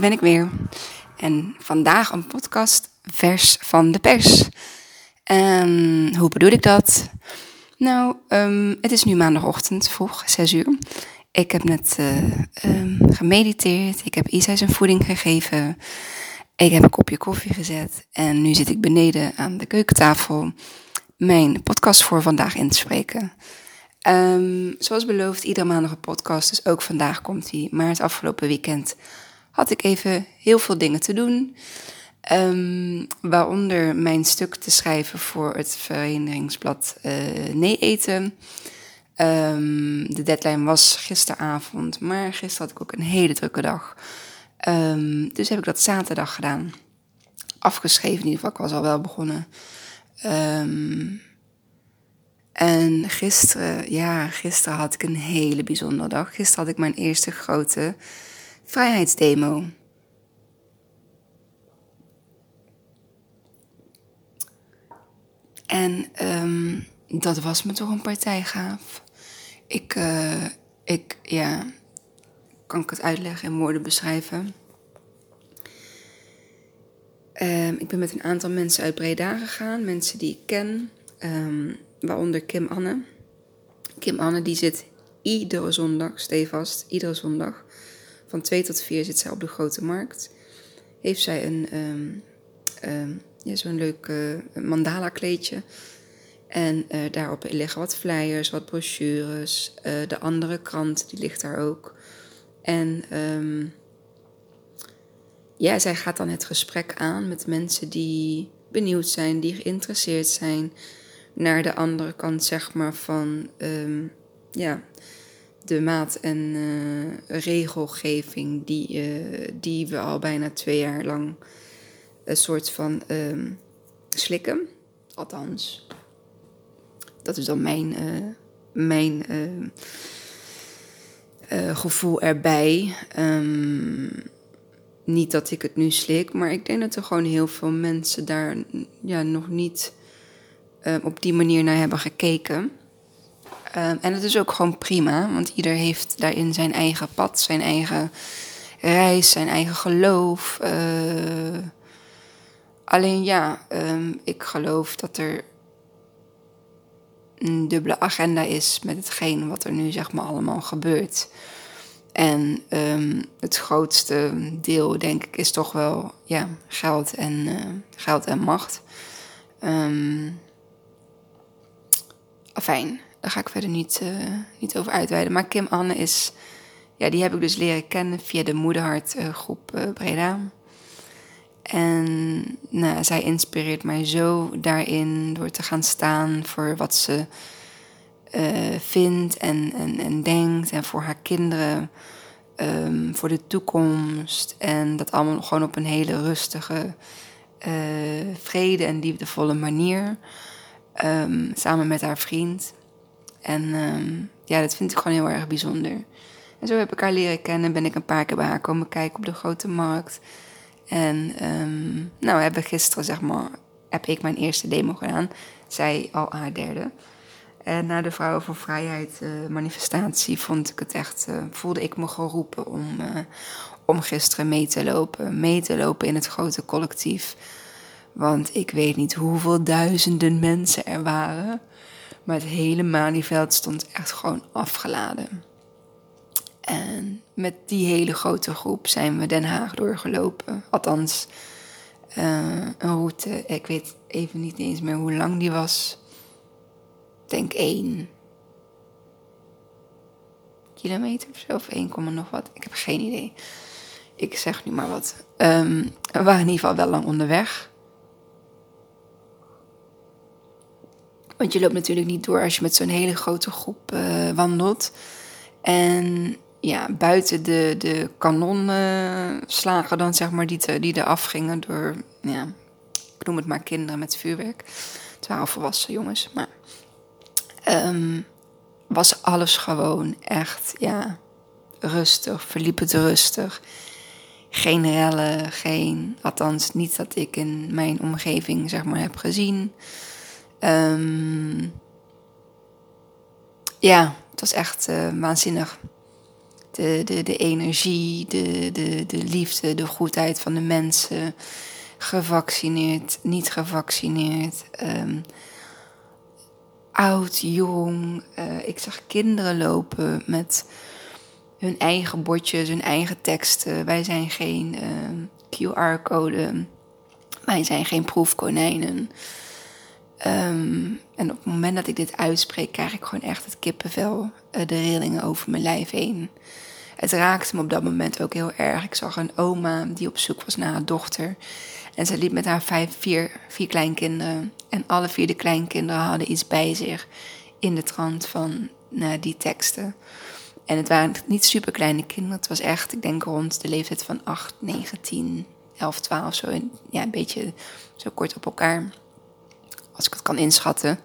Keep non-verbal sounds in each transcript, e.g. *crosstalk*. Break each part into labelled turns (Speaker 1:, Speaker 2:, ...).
Speaker 1: daar ben ik weer. En vandaag een podcast vers van de pers. En hoe bedoel ik dat? Nou, ehm, het is nu maandagochtend, vroeg, 6 uur. Ik heb net uh, gemediteerd. Ik heb Isa zijn voeding gegeven. Ik heb een kopje koffie gezet. En nu zit ik beneden aan de keukentafel mijn podcast voor vandaag in te spreken. Zoals beloofd, iedere maandag een podcast. Dus ook vandaag komt hij. Maar het afgelopen weekend had ik even heel veel dingen te doen. Um, waaronder mijn stuk te schrijven voor het verenigingsblad uh, Nee Eten. Um, de deadline was gisteravond, maar gisteren had ik ook een hele drukke dag. Um, dus heb ik dat zaterdag gedaan. Afgeschreven in ieder geval, ik was al wel begonnen. En gisteren, ja, gisteren had ik een hele bijzondere dag. Gisteren had ik mijn eerste grote vrijheidsdemo. En um, dat was me toch een partij gaaf. Ik, uh, ik, ja, kan ik het uitleggen in woorden beschrijven? Um, ik ben met een aantal mensen uit Breda gegaan, mensen die ik ken. Um, waaronder Kim Anne. Kim Anne die zit iedere zondag, stevast, iedere zondag. Van 2 tot 4 zit zij op de grote markt. Heeft zij een, um, um, ja, zo'n leuk uh, mandala kleedje. En uh, daarop liggen wat flyers, wat brochures. Uh, de andere krant, die ligt daar ook. En um, ja, zij gaat dan het gesprek aan met mensen die benieuwd zijn, die geïnteresseerd zijn naar de andere kant, zeg maar, van ja, de maat- en uh, regelgeving die, uh, die we al bijna twee jaar lang een soort van um, slikken. Althans, dat is dan mijn, uh, mijn gevoel erbij. Um, niet dat ik het nu slik, maar ik denk dat er gewoon heel veel mensen daar ja, nog niet op die manier naar hebben gekeken. Uh, en het is ook gewoon prima, want ieder heeft daarin zijn eigen pad, zijn eigen reis, zijn eigen geloof. Uh, alleen ja, um, ik geloof dat er een dubbele agenda is met hetgeen wat er nu zeg maar allemaal gebeurt. En um, het grootste deel, denk ik, is toch wel ja, geld, en, uh, geld en macht. Um, Fijn, daar ga ik verder niet, uh, niet over uitweiden. Maar Kim Anne is, ja, die heb ik dus leren kennen via de Moederhart uh, groep uh, Breda. En nou, zij inspireert mij zo daarin door te gaan staan voor wat ze vindt en, en, en denkt. En voor haar kinderen, um, voor de toekomst. En dat allemaal gewoon op een hele rustige, vrede en liefdevolle manier. Um, samen met haar vriend. En um, ja, dat vind ik gewoon heel erg bijzonder. En zo heb ik haar leren kennen. Ben ik een paar keer bij haar komen kijken op de grote markt. En um, nou, hebben gisteren, zeg maar, heb ik mijn eerste demo gedaan. Zij al haar derde. En na de Vrouwen voor Vrijheid uh, manifestatie vond ik het echt, uh, voelde ik me geroepen om, uh, om gisteren mee te lopen. Mee te lopen in het grote collectief. Want ik weet niet hoeveel duizenden mensen er waren. Maar het hele Malieveld stond echt gewoon afgeladen. En met die hele grote groep zijn we Den Haag doorgelopen. Althans, uh, een route. Ik weet even niet eens meer hoe lang die was. Ik denk één kilometer of zo. Of 1, nog wat. Ik heb geen idee. Ik zeg nu maar wat. Um, we waren in ieder geval wel lang onderweg. Want je loopt natuurlijk niet door als je met zo'n hele grote groep uh, wandelt. En ja, buiten de, de kanonslagen dan, zeg maar, die, te, die er afgingen door, ja, ik noem het maar kinderen met vuurwerk. Het waren volwassen jongens, maar um, was alles gewoon echt, ja, rustig, verliep het rustig. Geen rellen, geen, althans niet dat ik in mijn omgeving, zeg maar, heb gezien. Um, ja, het was echt uh, waanzinnig. De, de, de energie, de, de, de liefde, de goedheid van de mensen. Gevaccineerd, niet gevaccineerd. Um, oud, jong. Uh, ik zag kinderen lopen met hun eigen bordjes, hun eigen teksten. Wij zijn geen uh, QR-code. Wij zijn geen proefkonijnen. Um, en op het moment dat ik dit uitspreek, krijg ik gewoon echt het kippenvel, uh, de rillingen over mijn lijf heen. Het raakte me op dat moment ook heel erg. Ik zag een oma die op zoek was naar haar dochter. En ze liep met haar vijf, vier, vier kleinkinderen. En alle vier de kleinkinderen hadden iets bij zich in de trant van nou, die teksten. En het waren niet super kleine kinderen. Het was echt, ik denk rond de leeftijd van 8, 9, 10, 11, 12. Zo ja, een beetje zo kort op elkaar. Als ik het kan inschatten.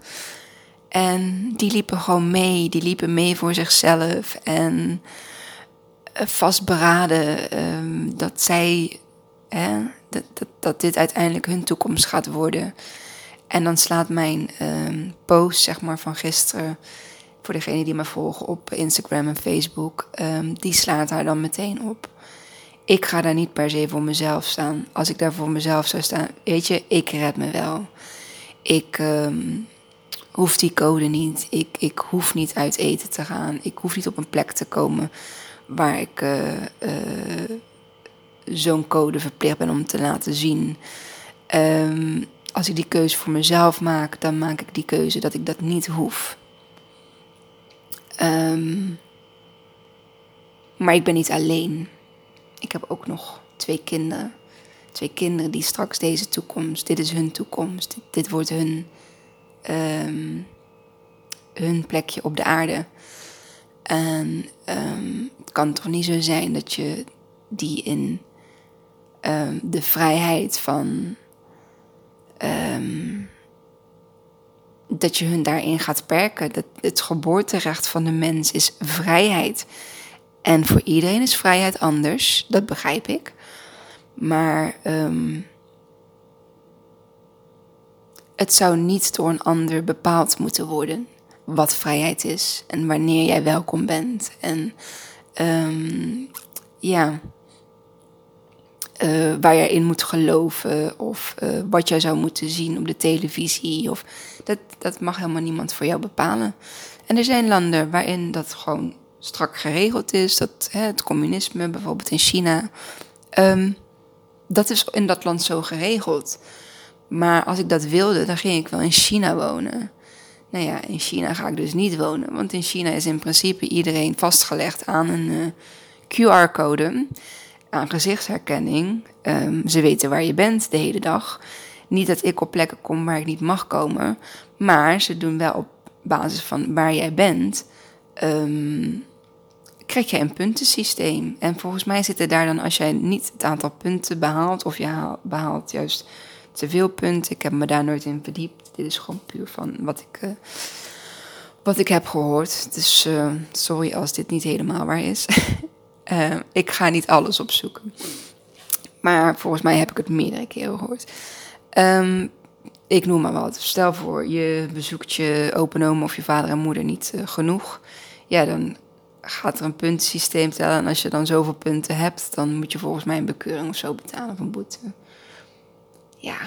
Speaker 1: En die liepen gewoon mee. Die liepen mee voor zichzelf. En eh, vastberaden um, dat zij. Hè, dat, dat, dat, dit uiteindelijk hun toekomst gaat worden. En dan slaat mijn um, post, zeg maar, van gisteren voor degenen die me volgen op Instagram en Facebook, um, die slaat haar dan meteen op. Ik ga daar niet per se voor mezelf staan. Als ik daar voor mezelf zou staan, weet je, ik red me wel. Ik um, hoef die code niet. Ik, ik hoef niet uit eten te gaan. Ik hoef niet op een plek te komen waar ik uh, uh, zo'n code verplicht ben om te laten zien. Um, als ik die keuze voor mezelf maak, dan maak ik die keuze dat ik dat niet hoef. Um, maar ik ben niet alleen. Ik heb ook nog twee kinderen. Twee kinderen die straks deze toekomst, dit is hun toekomst. Dit, wordt hun, um, hun plekje op de aarde. En um, het kan toch niet zo zijn dat je die in de vrijheid van dat je hun daarin gaat perken. Dat het geboorterecht van de mens is vrijheid. En voor iedereen is vrijheid anders, dat begrijp ik. Maar um, het zou niet door een ander bepaald moeten worden wat vrijheid is en wanneer jij welkom bent. En um, ja, uh, waar je in moet geloven of uh, wat jij zou moeten zien op de televisie. Of, dat, dat mag helemaal niemand voor jou bepalen. En er zijn landen waarin dat gewoon strak geregeld is. Dat hè, het communisme, bijvoorbeeld in China, um, dat is in dat land zo geregeld. Maar als ik dat wilde, dan ging ik wel in China wonen. Nou ja, in China ga ik dus niet wonen. Want in China is in principe iedereen vastgelegd aan een uh, QR-code aan gezichtsherkenning. Um, ze weten waar je bent de hele dag. Niet dat ik op plekken kom waar ik niet mag komen, maar ze doen wel op basis van waar jij bent. Um, krijg je een puntensysteem. En volgens mij zit er daar dan, als jij niet het aantal punten behaalt, of je behaalt juist te veel punten. Ik heb me daar nooit in verdiept. Dit is gewoon puur van wat ik, uh, wat ik heb gehoord. Dus uh, sorry als dit niet helemaal waar is. Uh, *laughs* ik ga niet alles opzoeken. Maar volgens mij heb ik het meerdere keren gehoord. Um, ik noem maar wat. Stel voor, je bezoekt je open oom of je vader en moeder niet genoeg. Ja, dan gaat er een puntensysteem tellen. En als je dan zoveel punten hebt, dan moet je volgens mij een bekeuring of zo betalen een boete. Ja,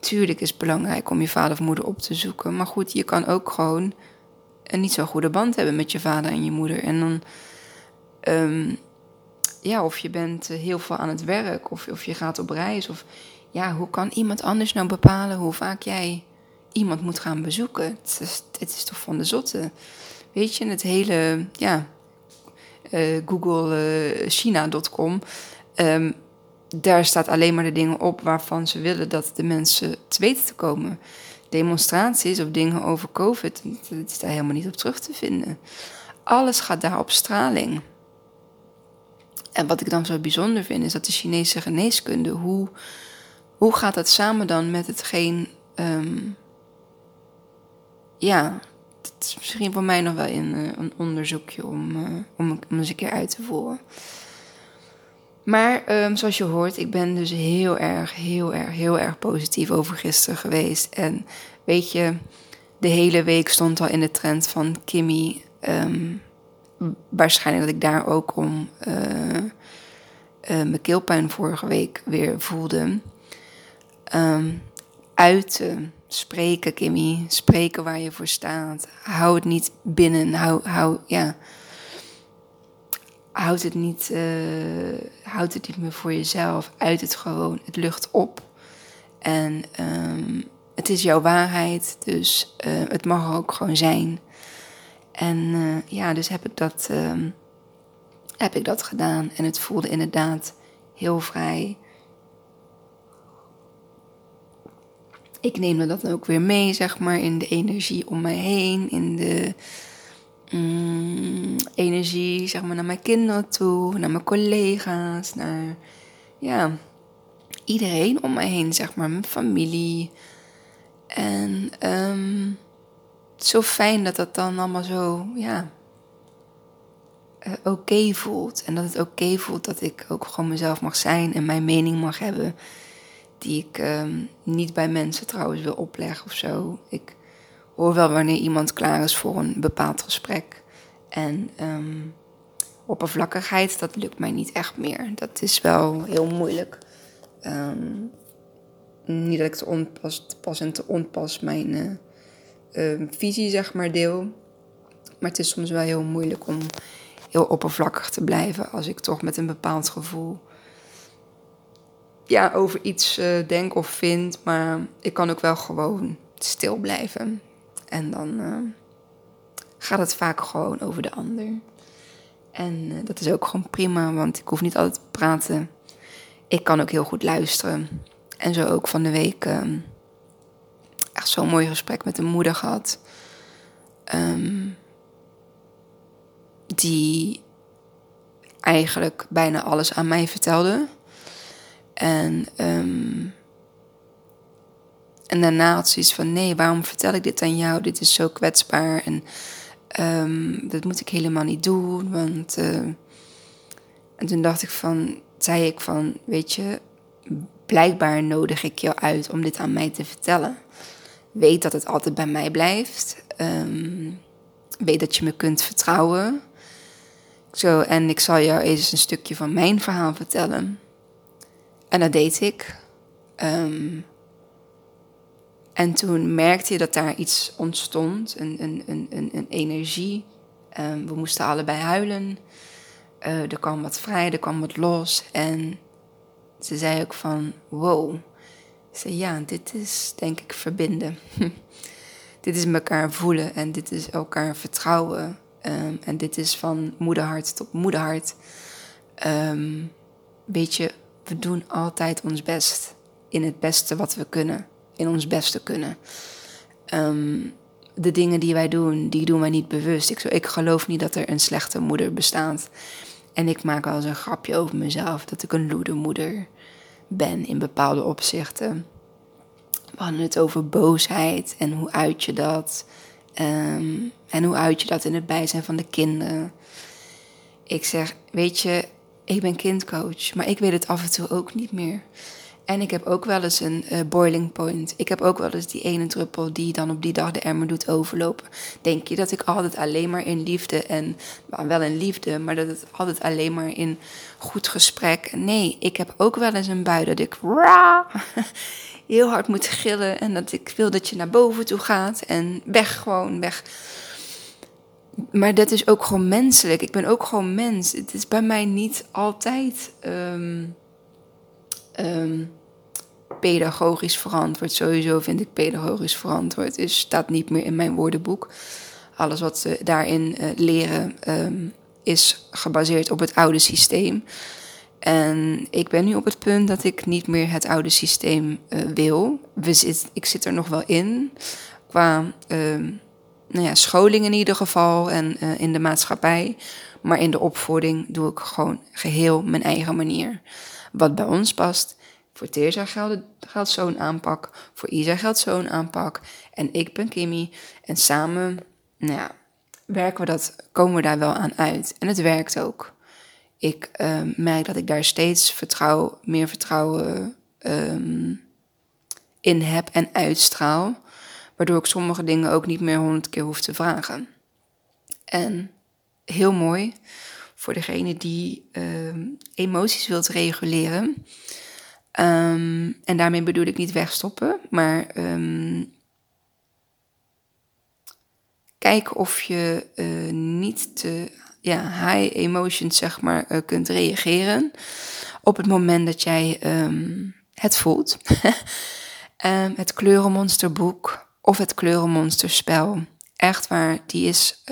Speaker 1: tuurlijk is het belangrijk om je vader of moeder op te zoeken. Maar goed, je kan ook gewoon een niet zo goede band hebben met je vader en je moeder. En dan Um, ja, of je bent eh, heel veel aan het werk, of, of je gaat op reis. Of ja, hoe kan iemand anders nou bepalen hoe vaak jij iemand moet gaan bezoeken? Het is, het is toch van de zotte. Weet je, het hele, ja, uh, Google uh, China.com. Um, daar staat alleen maar de dingen op waarvan ze willen dat de mensen te weten te komen. Demonstraties of dingen over COVID, dat is daar helemaal niet op terug te vinden. Alles gaat daar op straling. En wat ik dan zo bijzonder vind, is dat de Chinese geneeskunde, hoe, hoe gaat dat samen dan met hetgeen. Um, ja, is misschien voor mij nog wel een, eh, een onderzoekje om, uh, om, om eens een keer uit te voeren. Maar um, zoals je hoort, ik ben dus heel erg, heel erg, heel erg positief over gisteren geweest. En weet je, de hele week stond al in de trend van Kimmy. Um, waarschijnlijk dat ik daar ook om uh, mijn keelpijn vorige week weer voelde. Um, uiten, spreken, Kimmy. Spreken waar je voor staat. Hou het niet binnen. Hou, hou, ja. Houd het, niet, uh, het niet meer voor jezelf. Uit het gewoon. Het lucht op. En um, het is jouw waarheid. Dus uh, het mag ook gewoon zijn. En uh, ja, dus heb ik dat, um, heb ik dat gedaan. En het voelde inderdaad heel vrij. Ik neem dat dan ook weer mee, zeg maar, in de energie om mij heen. In de mm, energie, zeg maar, naar mijn kinderen toe, naar mijn collega's, naar ja, iedereen om mij heen, zeg maar, mijn familie. En um, zo fijn dat dat dan allemaal zo, ja, uh, oké voelt. En dat het oké voelt dat ik ook gewoon mezelf mag zijn en mijn mening mag hebben. Die ik um, niet bij mensen trouwens wil opleggen of zo. Ik hoor wel wanneer iemand klaar is voor een bepaald gesprek. En um, oppervlakkigheid, dat lukt mij niet echt meer. Dat is wel heel moeilijk. Um, niet dat ik te onpas, te pas en te onpas mijn uh, visie, zeg maar, deel. Maar het is soms wel heel moeilijk om heel oppervlakkig te blijven als ik toch met een bepaald gevoel ja, over iets uh, denk of vind. Maar ik kan ook wel gewoon stil blijven. En dan uh, gaat het vaak gewoon over de ander. En uh, dat is ook gewoon prima, want ik hoef niet altijd te praten. Ik kan ook heel goed luisteren. En zo ook van de week um, echt zo'n mooi gesprek met een moeder gehad. Um, die eigenlijk bijna alles aan mij vertelde. En, um, en daarna had ze iets van: nee, waarom vertel ik dit aan jou? Dit is zo kwetsbaar en um, dat moet ik helemaal niet doen. Want. Uh, en toen dacht ik van, zei ik van, weet je, blijkbaar nodig ik jou uit om dit aan mij te vertellen. Weet dat het altijd bij mij blijft. Um, weet dat je me kunt vertrouwen. Zo, en ik zal jou eens een stukje van mijn verhaal vertellen. En dat deed ik. Um, en toen merkte je dat daar iets ontstond, een, een, een, een, energie. Um, we moesten allebei huilen. Uh, er kwam wat vrij, er kwam wat los. En ze zei ook van, wow. Ze zei, ja, dit is denk ik verbinden. *laughs* dit is elkaar voelen en dit is elkaar vertrouwen. Um, en dit is van moederhart tot moederhart. Um, weet je, we doen altijd ons best. In het beste wat we kunnen. In ons beste kunnen. Um, de dingen die wij doen, die doen wij niet bewust. Ik, ik geloof niet dat er een slechte moeder bestaat. En ik maak wel eens een grapje over mezelf dat ik een loedermoeder ben in bepaalde opzichten. We hadden het over boosheid en hoe uit je dat. Um, en hoe uit je dat in het bijzijn van de kinderen. Ik zeg, weet je, ik ben kindcoach, maar ik weet het af en toe ook niet meer. En ik heb ook wel eens een uh, boiling point. Ik heb ook wel eens die ene druppel die dan op die dag de emmer doet overlopen. Denk je dat ik altijd alleen maar in liefde en nou, wel in liefde, maar dat het altijd alleen maar in goed gesprek. Nee, ik heb ook wel eens een bui dat ik *laughs* heel hard moet gillen en dat ik wil dat je naar boven toe gaat en weg gewoon weg. Maar dat is ook gewoon menselijk. Ik ben ook gewoon mens. Het is bij mij niet altijd. Um, um, pedagogisch verantwoord. Sowieso vind ik pedagogisch verantwoord. Het staat niet meer in mijn woordenboek. Alles wat ze daarin uh, leren um, is gebaseerd op het oude systeem. En ik ben nu op het punt dat ik niet meer het oude systeem uh, wil. We zit, ik zit er nog wel in. Qua nou ja, scholing in ieder geval en uh, in de maatschappij. Maar in de opvoeding doe ik gewoon geheel mijn eigen manier. Wat bij ons past. Voor Teerza geldt, geldt zo'n aanpak. Voor Isa geldt zo'n aanpak. En ik ben Kimmy. En samen, nou ja, werken we dat, komen we daar wel aan uit. En het werkt ook. Ik uh, merk dat ik daar steeds vertrouw, meer vertrouwen um, in heb en uitstraal. Waardoor ik sommige dingen ook niet meer honderd keer hoef te vragen. En heel mooi voor degene die ehm, emoties wilt reguleren. Ehm, en daarmee bedoel ik niet wegstoppen, maar ehm, kijk of je uh, niet te ja, high emotions zeg maar uh, kunt reageren op het moment dat jij het voelt. *laughs* het kleurenmonsterboek of het kleurenmonsterspel. Echt waar, die is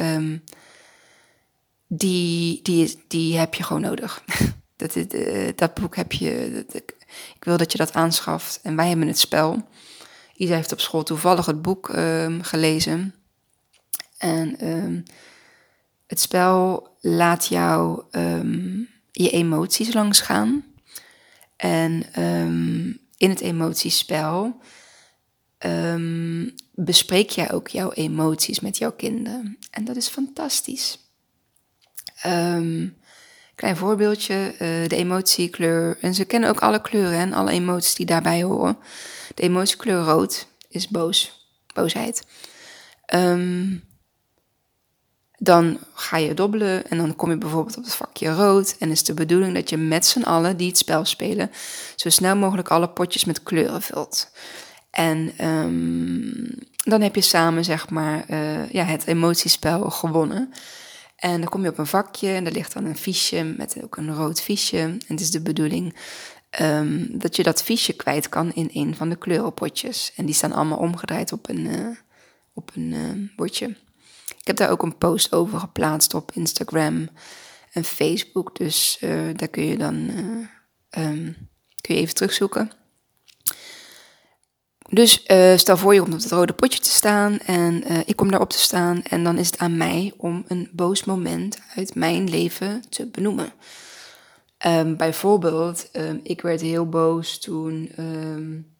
Speaker 1: die, die, die heb je gewoon nodig. *laughs* dat, uh, dat boek heb je. Dat, ik wil dat je dat aanschaft. En wij hebben het spel. Isa heeft op school toevallig het boek um, gelezen. En um, het spel laat jou je emoties langsgaan. En in het emotiespel bespreek jij ook jouw emoties met jouw kinderen. En dat is fantastisch. Um, klein voorbeeldje, uh, de emotiekleur. En ze kennen ook alle kleuren en alle emoties die daarbij horen. De emotiekleur rood is boos, boosheid. Um, dan ga je dobbelen en dan kom je bijvoorbeeld op het vakje rood. En is de bedoeling dat je met z'n allen die het spel spelen, zo snel mogelijk alle potjes met kleuren vult. En um, dan heb je samen, zeg maar, uh, ja, het emotiespel gewonnen. En dan kom je op een vakje en daar ligt dan een fiche met ook een rood fiche. En het is de bedoeling um, dat je dat fiche kwijt kan in een van de kleurenpotjes. En die staan allemaal omgedraaid op een, uh, op een uh, bordje. Ik heb daar ook een post over geplaatst op Instagram en Facebook. Dus daar kun je dan um, kun je even terugzoeken. Dus uh, stel voor je komt op het rode potje te staan en uh, ik kom daarop te staan en dan is het aan mij om een boos moment uit mijn leven te benoemen. Um, bijvoorbeeld, um, ik werd heel boos toen um,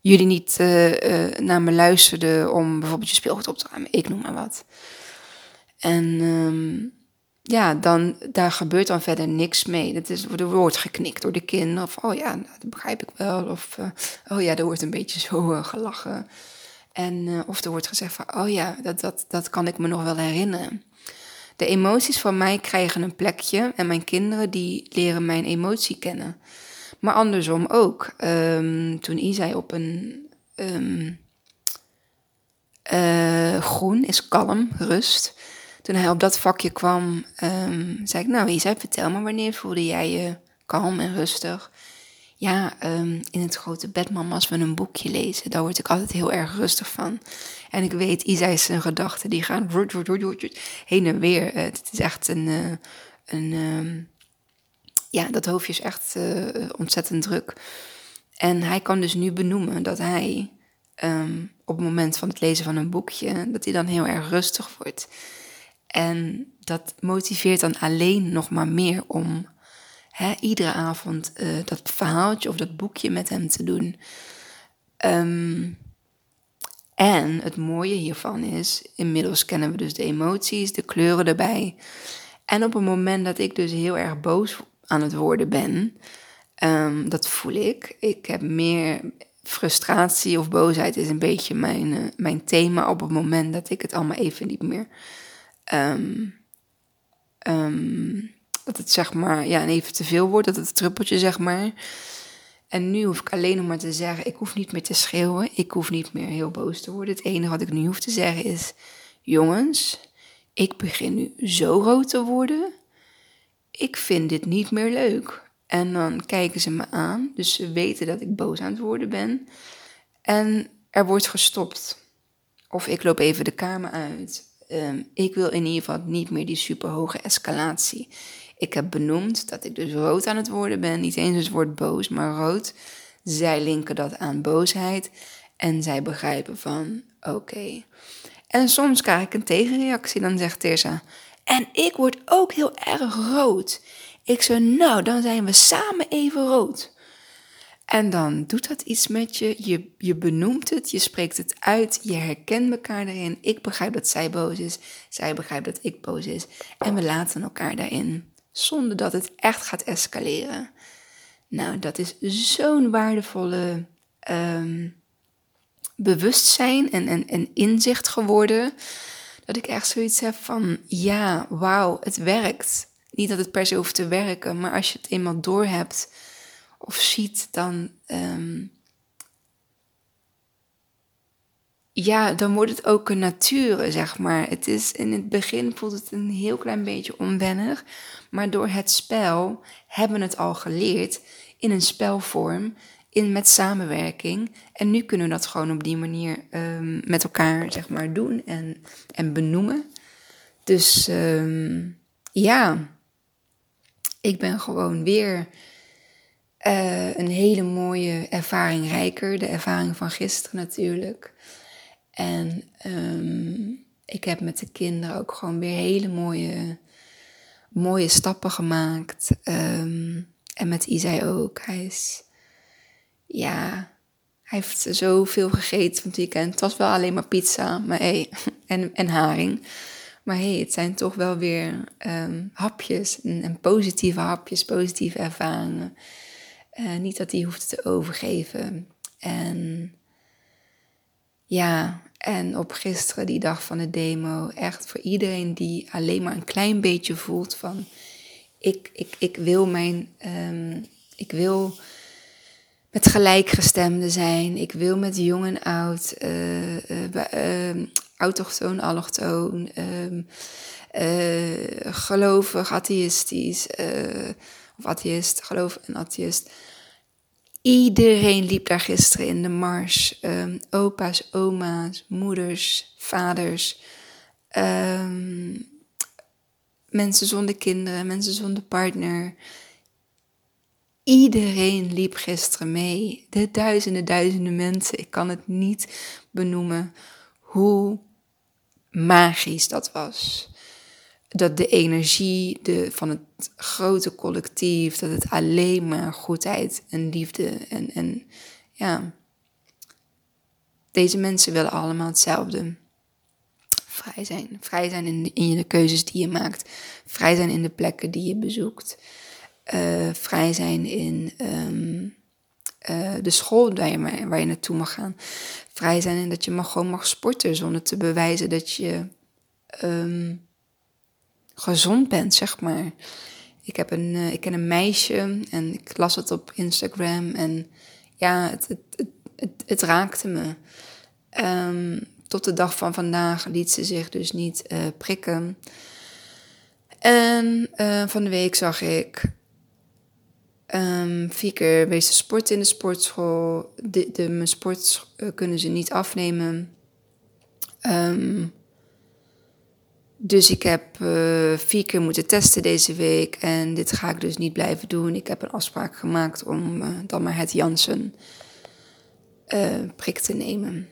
Speaker 1: jullie niet uh, naar me luisterden om bijvoorbeeld je speelgoed op te ruimen. Ik noem maar wat. En ja, dan, daar gebeurt dan verder niks mee. Dat is, er wordt geknikt door de kinderen. Of, oh ja, nou, dat begrijp ik wel. Of, uh, oh ja, er wordt een beetje zo uh, gelachen. En, uh, of er wordt gezegd van, oh ja, dat, dat, dat kan ik me nog wel herinneren. De emoties van mij krijgen een plekje en mijn kinderen die leren mijn emotie kennen. Maar andersom ook. Um, toen Isai op een um, groen is kalm, rust toen hij op dat vakje kwam, um, zei ik, nou Isa, vertel me, wanneer voelde jij je kalm en rustig? Ja, um, in het grote bed, mama, als we een boekje lezen, daar word ik altijd heel erg rustig van. En ik weet, Isa is zijn gedachten, die gaan heen en weer. Uh, het is echt een, uh, een um, ja, dat hoofdje is echt uh, ontzettend druk. En hij kan dus nu benoemen dat hij op het moment van het lezen van een boekje, dat hij dan heel erg rustig wordt. En dat motiveert dan alleen nog maar meer om hè, iedere avond uh, dat verhaaltje of dat boekje met hem te doen. Um, en het mooie hiervan is, inmiddels kennen we dus de emoties, de kleuren erbij. En op het moment dat ik dus heel erg boos aan het worden ben, um, dat voel ik. Ik heb meer frustratie of boosheid is een beetje mijn, uh, mijn thema op het moment dat ik het allemaal even niet meer um, um, dat het zeg maar, ja, even te veel wordt, dat het druppeltje zeg maar. En nu hoef ik alleen nog maar te zeggen, ik hoef niet meer te schreeuwen, ik hoef niet meer heel boos te worden. Het enige wat ik nu hoef te zeggen is, jongens, ik begin nu zo rood te worden, ik vind dit niet meer leuk. En dan kijken ze me aan, dus ze weten dat ik boos aan het worden ben. En er wordt gestopt. Of ik loop even de kamer uit. Um, ik wil in ieder geval niet meer die superhoge escalatie. Ik heb benoemd dat ik dus rood aan het worden ben. Niet eens het woord boos, maar rood. Zij linken dat aan boosheid. En zij begrijpen van, oké. En soms krijg ik een tegenreactie. Dan zegt Teresa, en ik word ook heel erg rood. Ik zeg, nou, dan zijn we samen even rood. En dan doet dat iets met je. je. Je benoemt het, je spreekt het uit, je herkent elkaar daarin. Ik begrijp dat zij boos is, zij begrijpt dat ik boos is. En we laten elkaar daarin, zonder dat het echt gaat escaleren. Nou, dat is zo'n waardevolle um, bewustzijn en, en, en inzicht geworden. Dat ik echt zoiets heb van, ja, wauw, het werkt. Niet dat het per se hoeft te werken, maar als je het eenmaal doorhebt of ziet, dan, ehm, ja, dan wordt het ook een nature, zeg maar. Het is, in het begin voelt het een heel klein beetje onwennig, maar door het spel hebben we het al geleerd in een spelvorm, in, met samenwerking. En nu kunnen we dat gewoon op die manier um, met elkaar, zeg maar, doen en, en benoemen. Dus um, ja, ik ben gewoon weer uh, een hele mooie ervaring rijker. De ervaring van gisteren natuurlijk. En um, ik heb met de kinderen ook gewoon weer hele mooie, mooie stappen gemaakt. Um, en met Isai ook. Hij is, ja, hij heeft zoveel gegeten van het weekend. Het was wel alleen maar pizza maar hey, *laughs* en, en haring. Maar hey, het zijn toch wel weer um, hapjes en, en, positieve hapjes, positieve ervaringen. Uh, niet dat hij hoeft te overgeven. En ja, en op gisteren, die dag van de demo, echt voor iedereen die alleen maar een klein beetje voelt van ik, ik, ik wil mijn, um, ik wil met gelijkgestemden zijn. Ik wil met jong en oud, uh, uh, uh, autochtoon, allochtoon, um, gelovig, atheïstisch, of atheïst, geloof en atheïst. Iedereen liep daar gisteren in de mars. Um, opa's, oma's, moeders, vaders. Um, mensen zonder kinderen, mensen zonder partner. Iedereen liep gisteren mee. De duizenden, duizenden mensen. Ik kan het niet benoemen hoe magisch dat was. Dat de energie de, van het grote collectief, dat het alleen maar goedheid en liefde en, en ja. Deze mensen willen allemaal hetzelfde vrij zijn. Vrij zijn in de, de keuzes die je maakt. Vrij zijn in de plekken die je bezoekt. Uh, vrij zijn in um, uh, de school waar je, waar je naartoe mag gaan. Vrij zijn in dat je mag, gewoon mag sporten zonder te bewijzen dat je um, gezond bent, zeg maar. Ik, heb een, uh, ik ken een meisje en ik las het op Instagram en ja, het, het, het, raakte me. Um, tot de dag van vandaag liet ze zich dus niet uh, prikken. En uh, van de week zag ik um, vier keer wezen sporten in de sportschool. De, de, mijn sport kunnen ze niet afnemen. Um, dus ik heb vier keer moeten testen deze week. En dit ga ik dus niet blijven doen. Ik heb een afspraak gemaakt om dan maar het Janssen prik te nemen.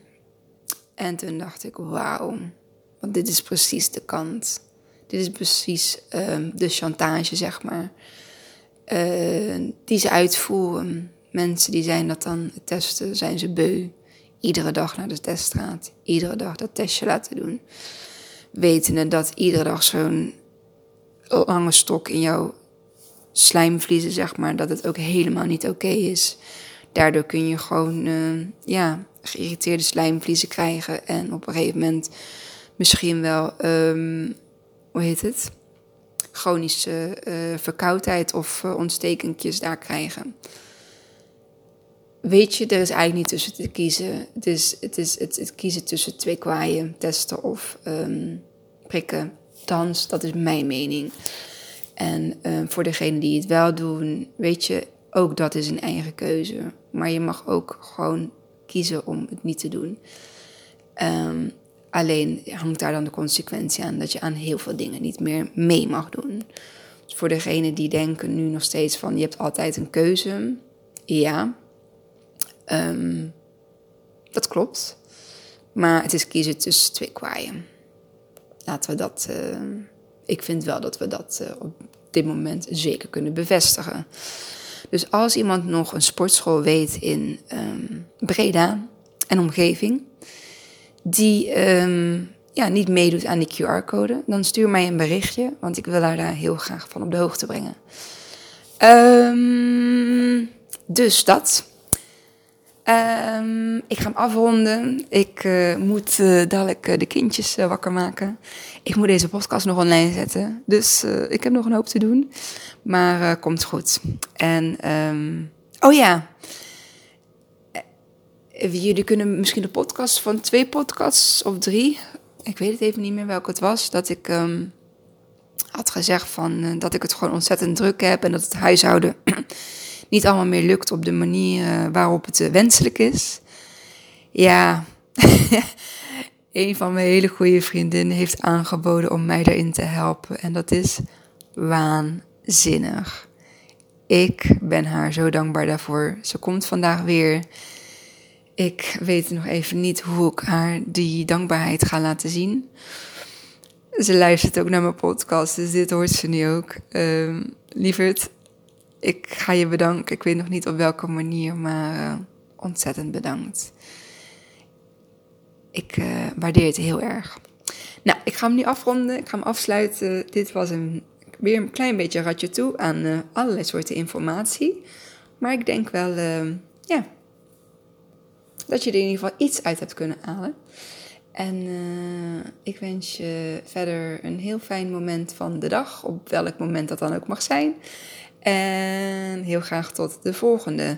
Speaker 1: En toen dacht ik, wauw, want dit is precies de kant. Dit is precies uh, de chantage, zeg maar, die ze uitvoeren. Mensen die zijn dat dan testen, zijn ze beu. Iedere dag naar de teststraat, iedere dag dat testje laten doen. Wetende dat iedere dag zo'n lange stok in jouw slijmvliezen, zeg maar, dat het ook helemaal niet oké is. Daardoor kun je gewoon, uh, ja, geïrriteerde slijmvliezen krijgen. En op een gegeven moment misschien wel, um, hoe heet het? Chronische uh, verkoudheid of uh, ontstekentjes daar krijgen. Weet je, er is eigenlijk niet tussen te kiezen. Is het, is het, het kiezen tussen twee kwaaien, testen of um, prikken. Dans, dat is mijn mening. En uh, voor degenen die het wel doen, weet je, ook dat is een eigen keuze. Maar je mag ook gewoon kiezen om het niet te doen. Um, alleen hangt daar dan de consequentie aan dat je aan heel veel dingen niet meer mee mag doen. Dus voor degenen die denken nu nog steeds van je hebt altijd een keuze, ja, um, dat klopt. Maar het is kiezen tussen twee kwaaien. Laten we dat. Uh, ik vind wel dat we dat uh, op dit moment zeker kunnen bevestigen. Dus als iemand nog een sportschool weet in um, Breda en omgeving, die um, ja, niet meedoet aan die QR-code, dan stuur mij een berichtje, want ik wil haar daar heel graag van op de hoogte brengen. Dus dat. Ehm, ik ga hem afronden. Ik uh, moet uh, dadelijk uh, de kindjes wakker maken. Ik moet deze podcast nog online zetten. Dus ik heb nog een hoop te doen. Maar komt goed. En, um, oh ja. Jullie kunnen misschien de podcast van twee podcasts of drie. Ik weet het even niet meer welke het was. Dat ik um, had gezegd van, dat ik het gewoon ontzettend druk heb. En dat het huishouden niet allemaal meer lukt op de manier eh, waarop het eh, wenselijk is. Ja, *laughs* een van mijn hele goede vriendinnen heeft aangeboden om mij erin te helpen. En dat is waanzinnig. Ik ben haar zo dankbaar daarvoor. Ze komt vandaag weer. Ik weet nog even niet hoe ik haar die dankbaarheid ga laten zien. Ze luistert ook naar mijn podcast, dus dit hoort ze nu ook. Uh, lieverd, ik ga je bedanken. Ik weet nog niet op welke manier, maar uh, ontzettend bedankt. Ik uh, waardeer het heel erg. Nou, ik ga hem nu afronden. Ik ga hem afsluiten. Dit was een, weer een klein beetje ratje toe aan uh, allerlei soorten informatie. Maar ik denk wel, ja, dat je er in ieder geval iets uit hebt kunnen halen. En ik wens je verder een heel fijn moment van de dag, op welk moment dat dan ook mag zijn. En heel graag tot de volgende.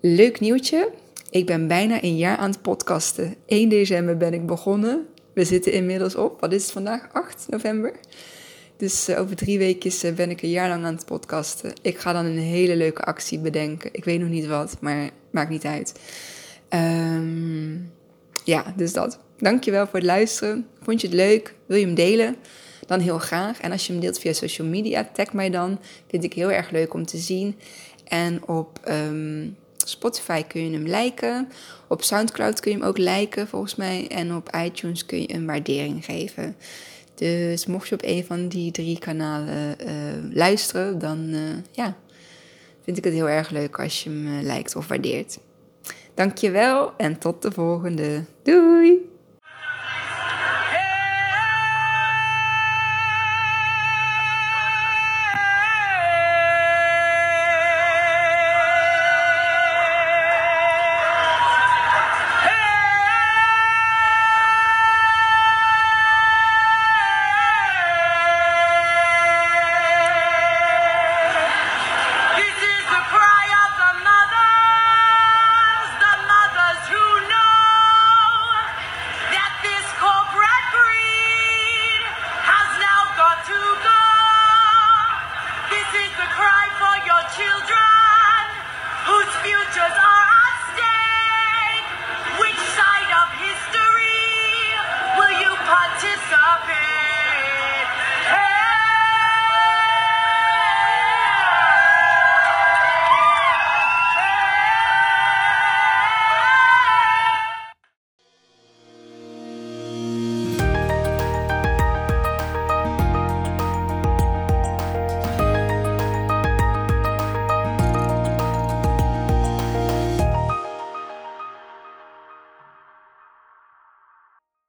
Speaker 1: Leuk nieuwtje. Ik ben bijna een jaar aan het podcasten. 1 december ben ik begonnen. We zitten inmiddels op, wat is het vandaag? 8 november. Dus uh, over drie weken ben ik een jaar lang aan het podcasten. Ik ga dan een hele leuke actie bedenken. Ik weet nog niet wat, maar maakt niet uit. Um, ja, dus dat. Dankjewel voor het luisteren. Vond je het leuk? Wil je hem delen? Dan heel graag. En als je hem deelt via social media, tag mij dan. Vind ik heel erg leuk om te zien. En op ehm, Spotify kun je hem liken. Op Soundcloud kun je hem ook liken, volgens mij. En op iTunes kun je een waardering geven. Dus mocht je op een van die drie kanalen uh, luisteren, dan uh, ja, vind ik het heel erg leuk als je hem uh, of waardeert. Dankjewel en tot de volgende. Doei!